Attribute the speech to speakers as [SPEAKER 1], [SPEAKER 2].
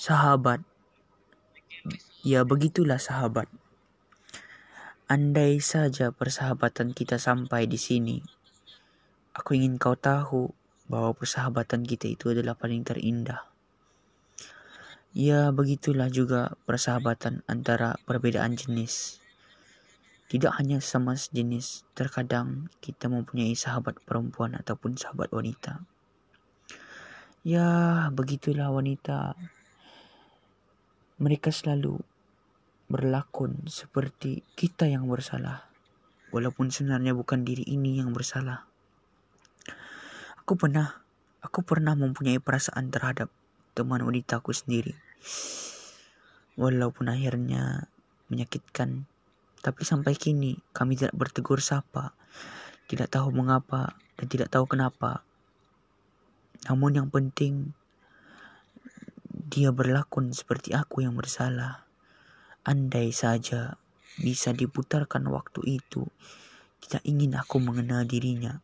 [SPEAKER 1] Sahabat. Ya begitulah sahabat. Andai saja persahabatan kita sampai di sini, aku ingin kau tahu bahwa persahabatan kita itu adalah paling terindah. Ya, begitulah juga persahabatan antara perbedaan jenis. Tidak hanya sama sejenis, terkadang kita mempunyai sahabat perempuan ataupun sahabat wanita. Ya, begitulah wanita. Mereka selalu berlakon seperti kita yang bersalah, walaupun sebenarnya bukan diri ini yang bersalah. Aku pernah, aku pernah mempunyai perasaan terhadap teman wanitaku sendiri, walaupun akhirnya menyakitkan tapi sampai kini kami tidak bertegur sapa, tidak tahu mengapa dan tidak tahu kenapa. Namun yang penting dia berlakon seperti aku yang bersalah. Andai saja bisa diputarkan waktu itu, tidak ingin aku mengenal dirinya.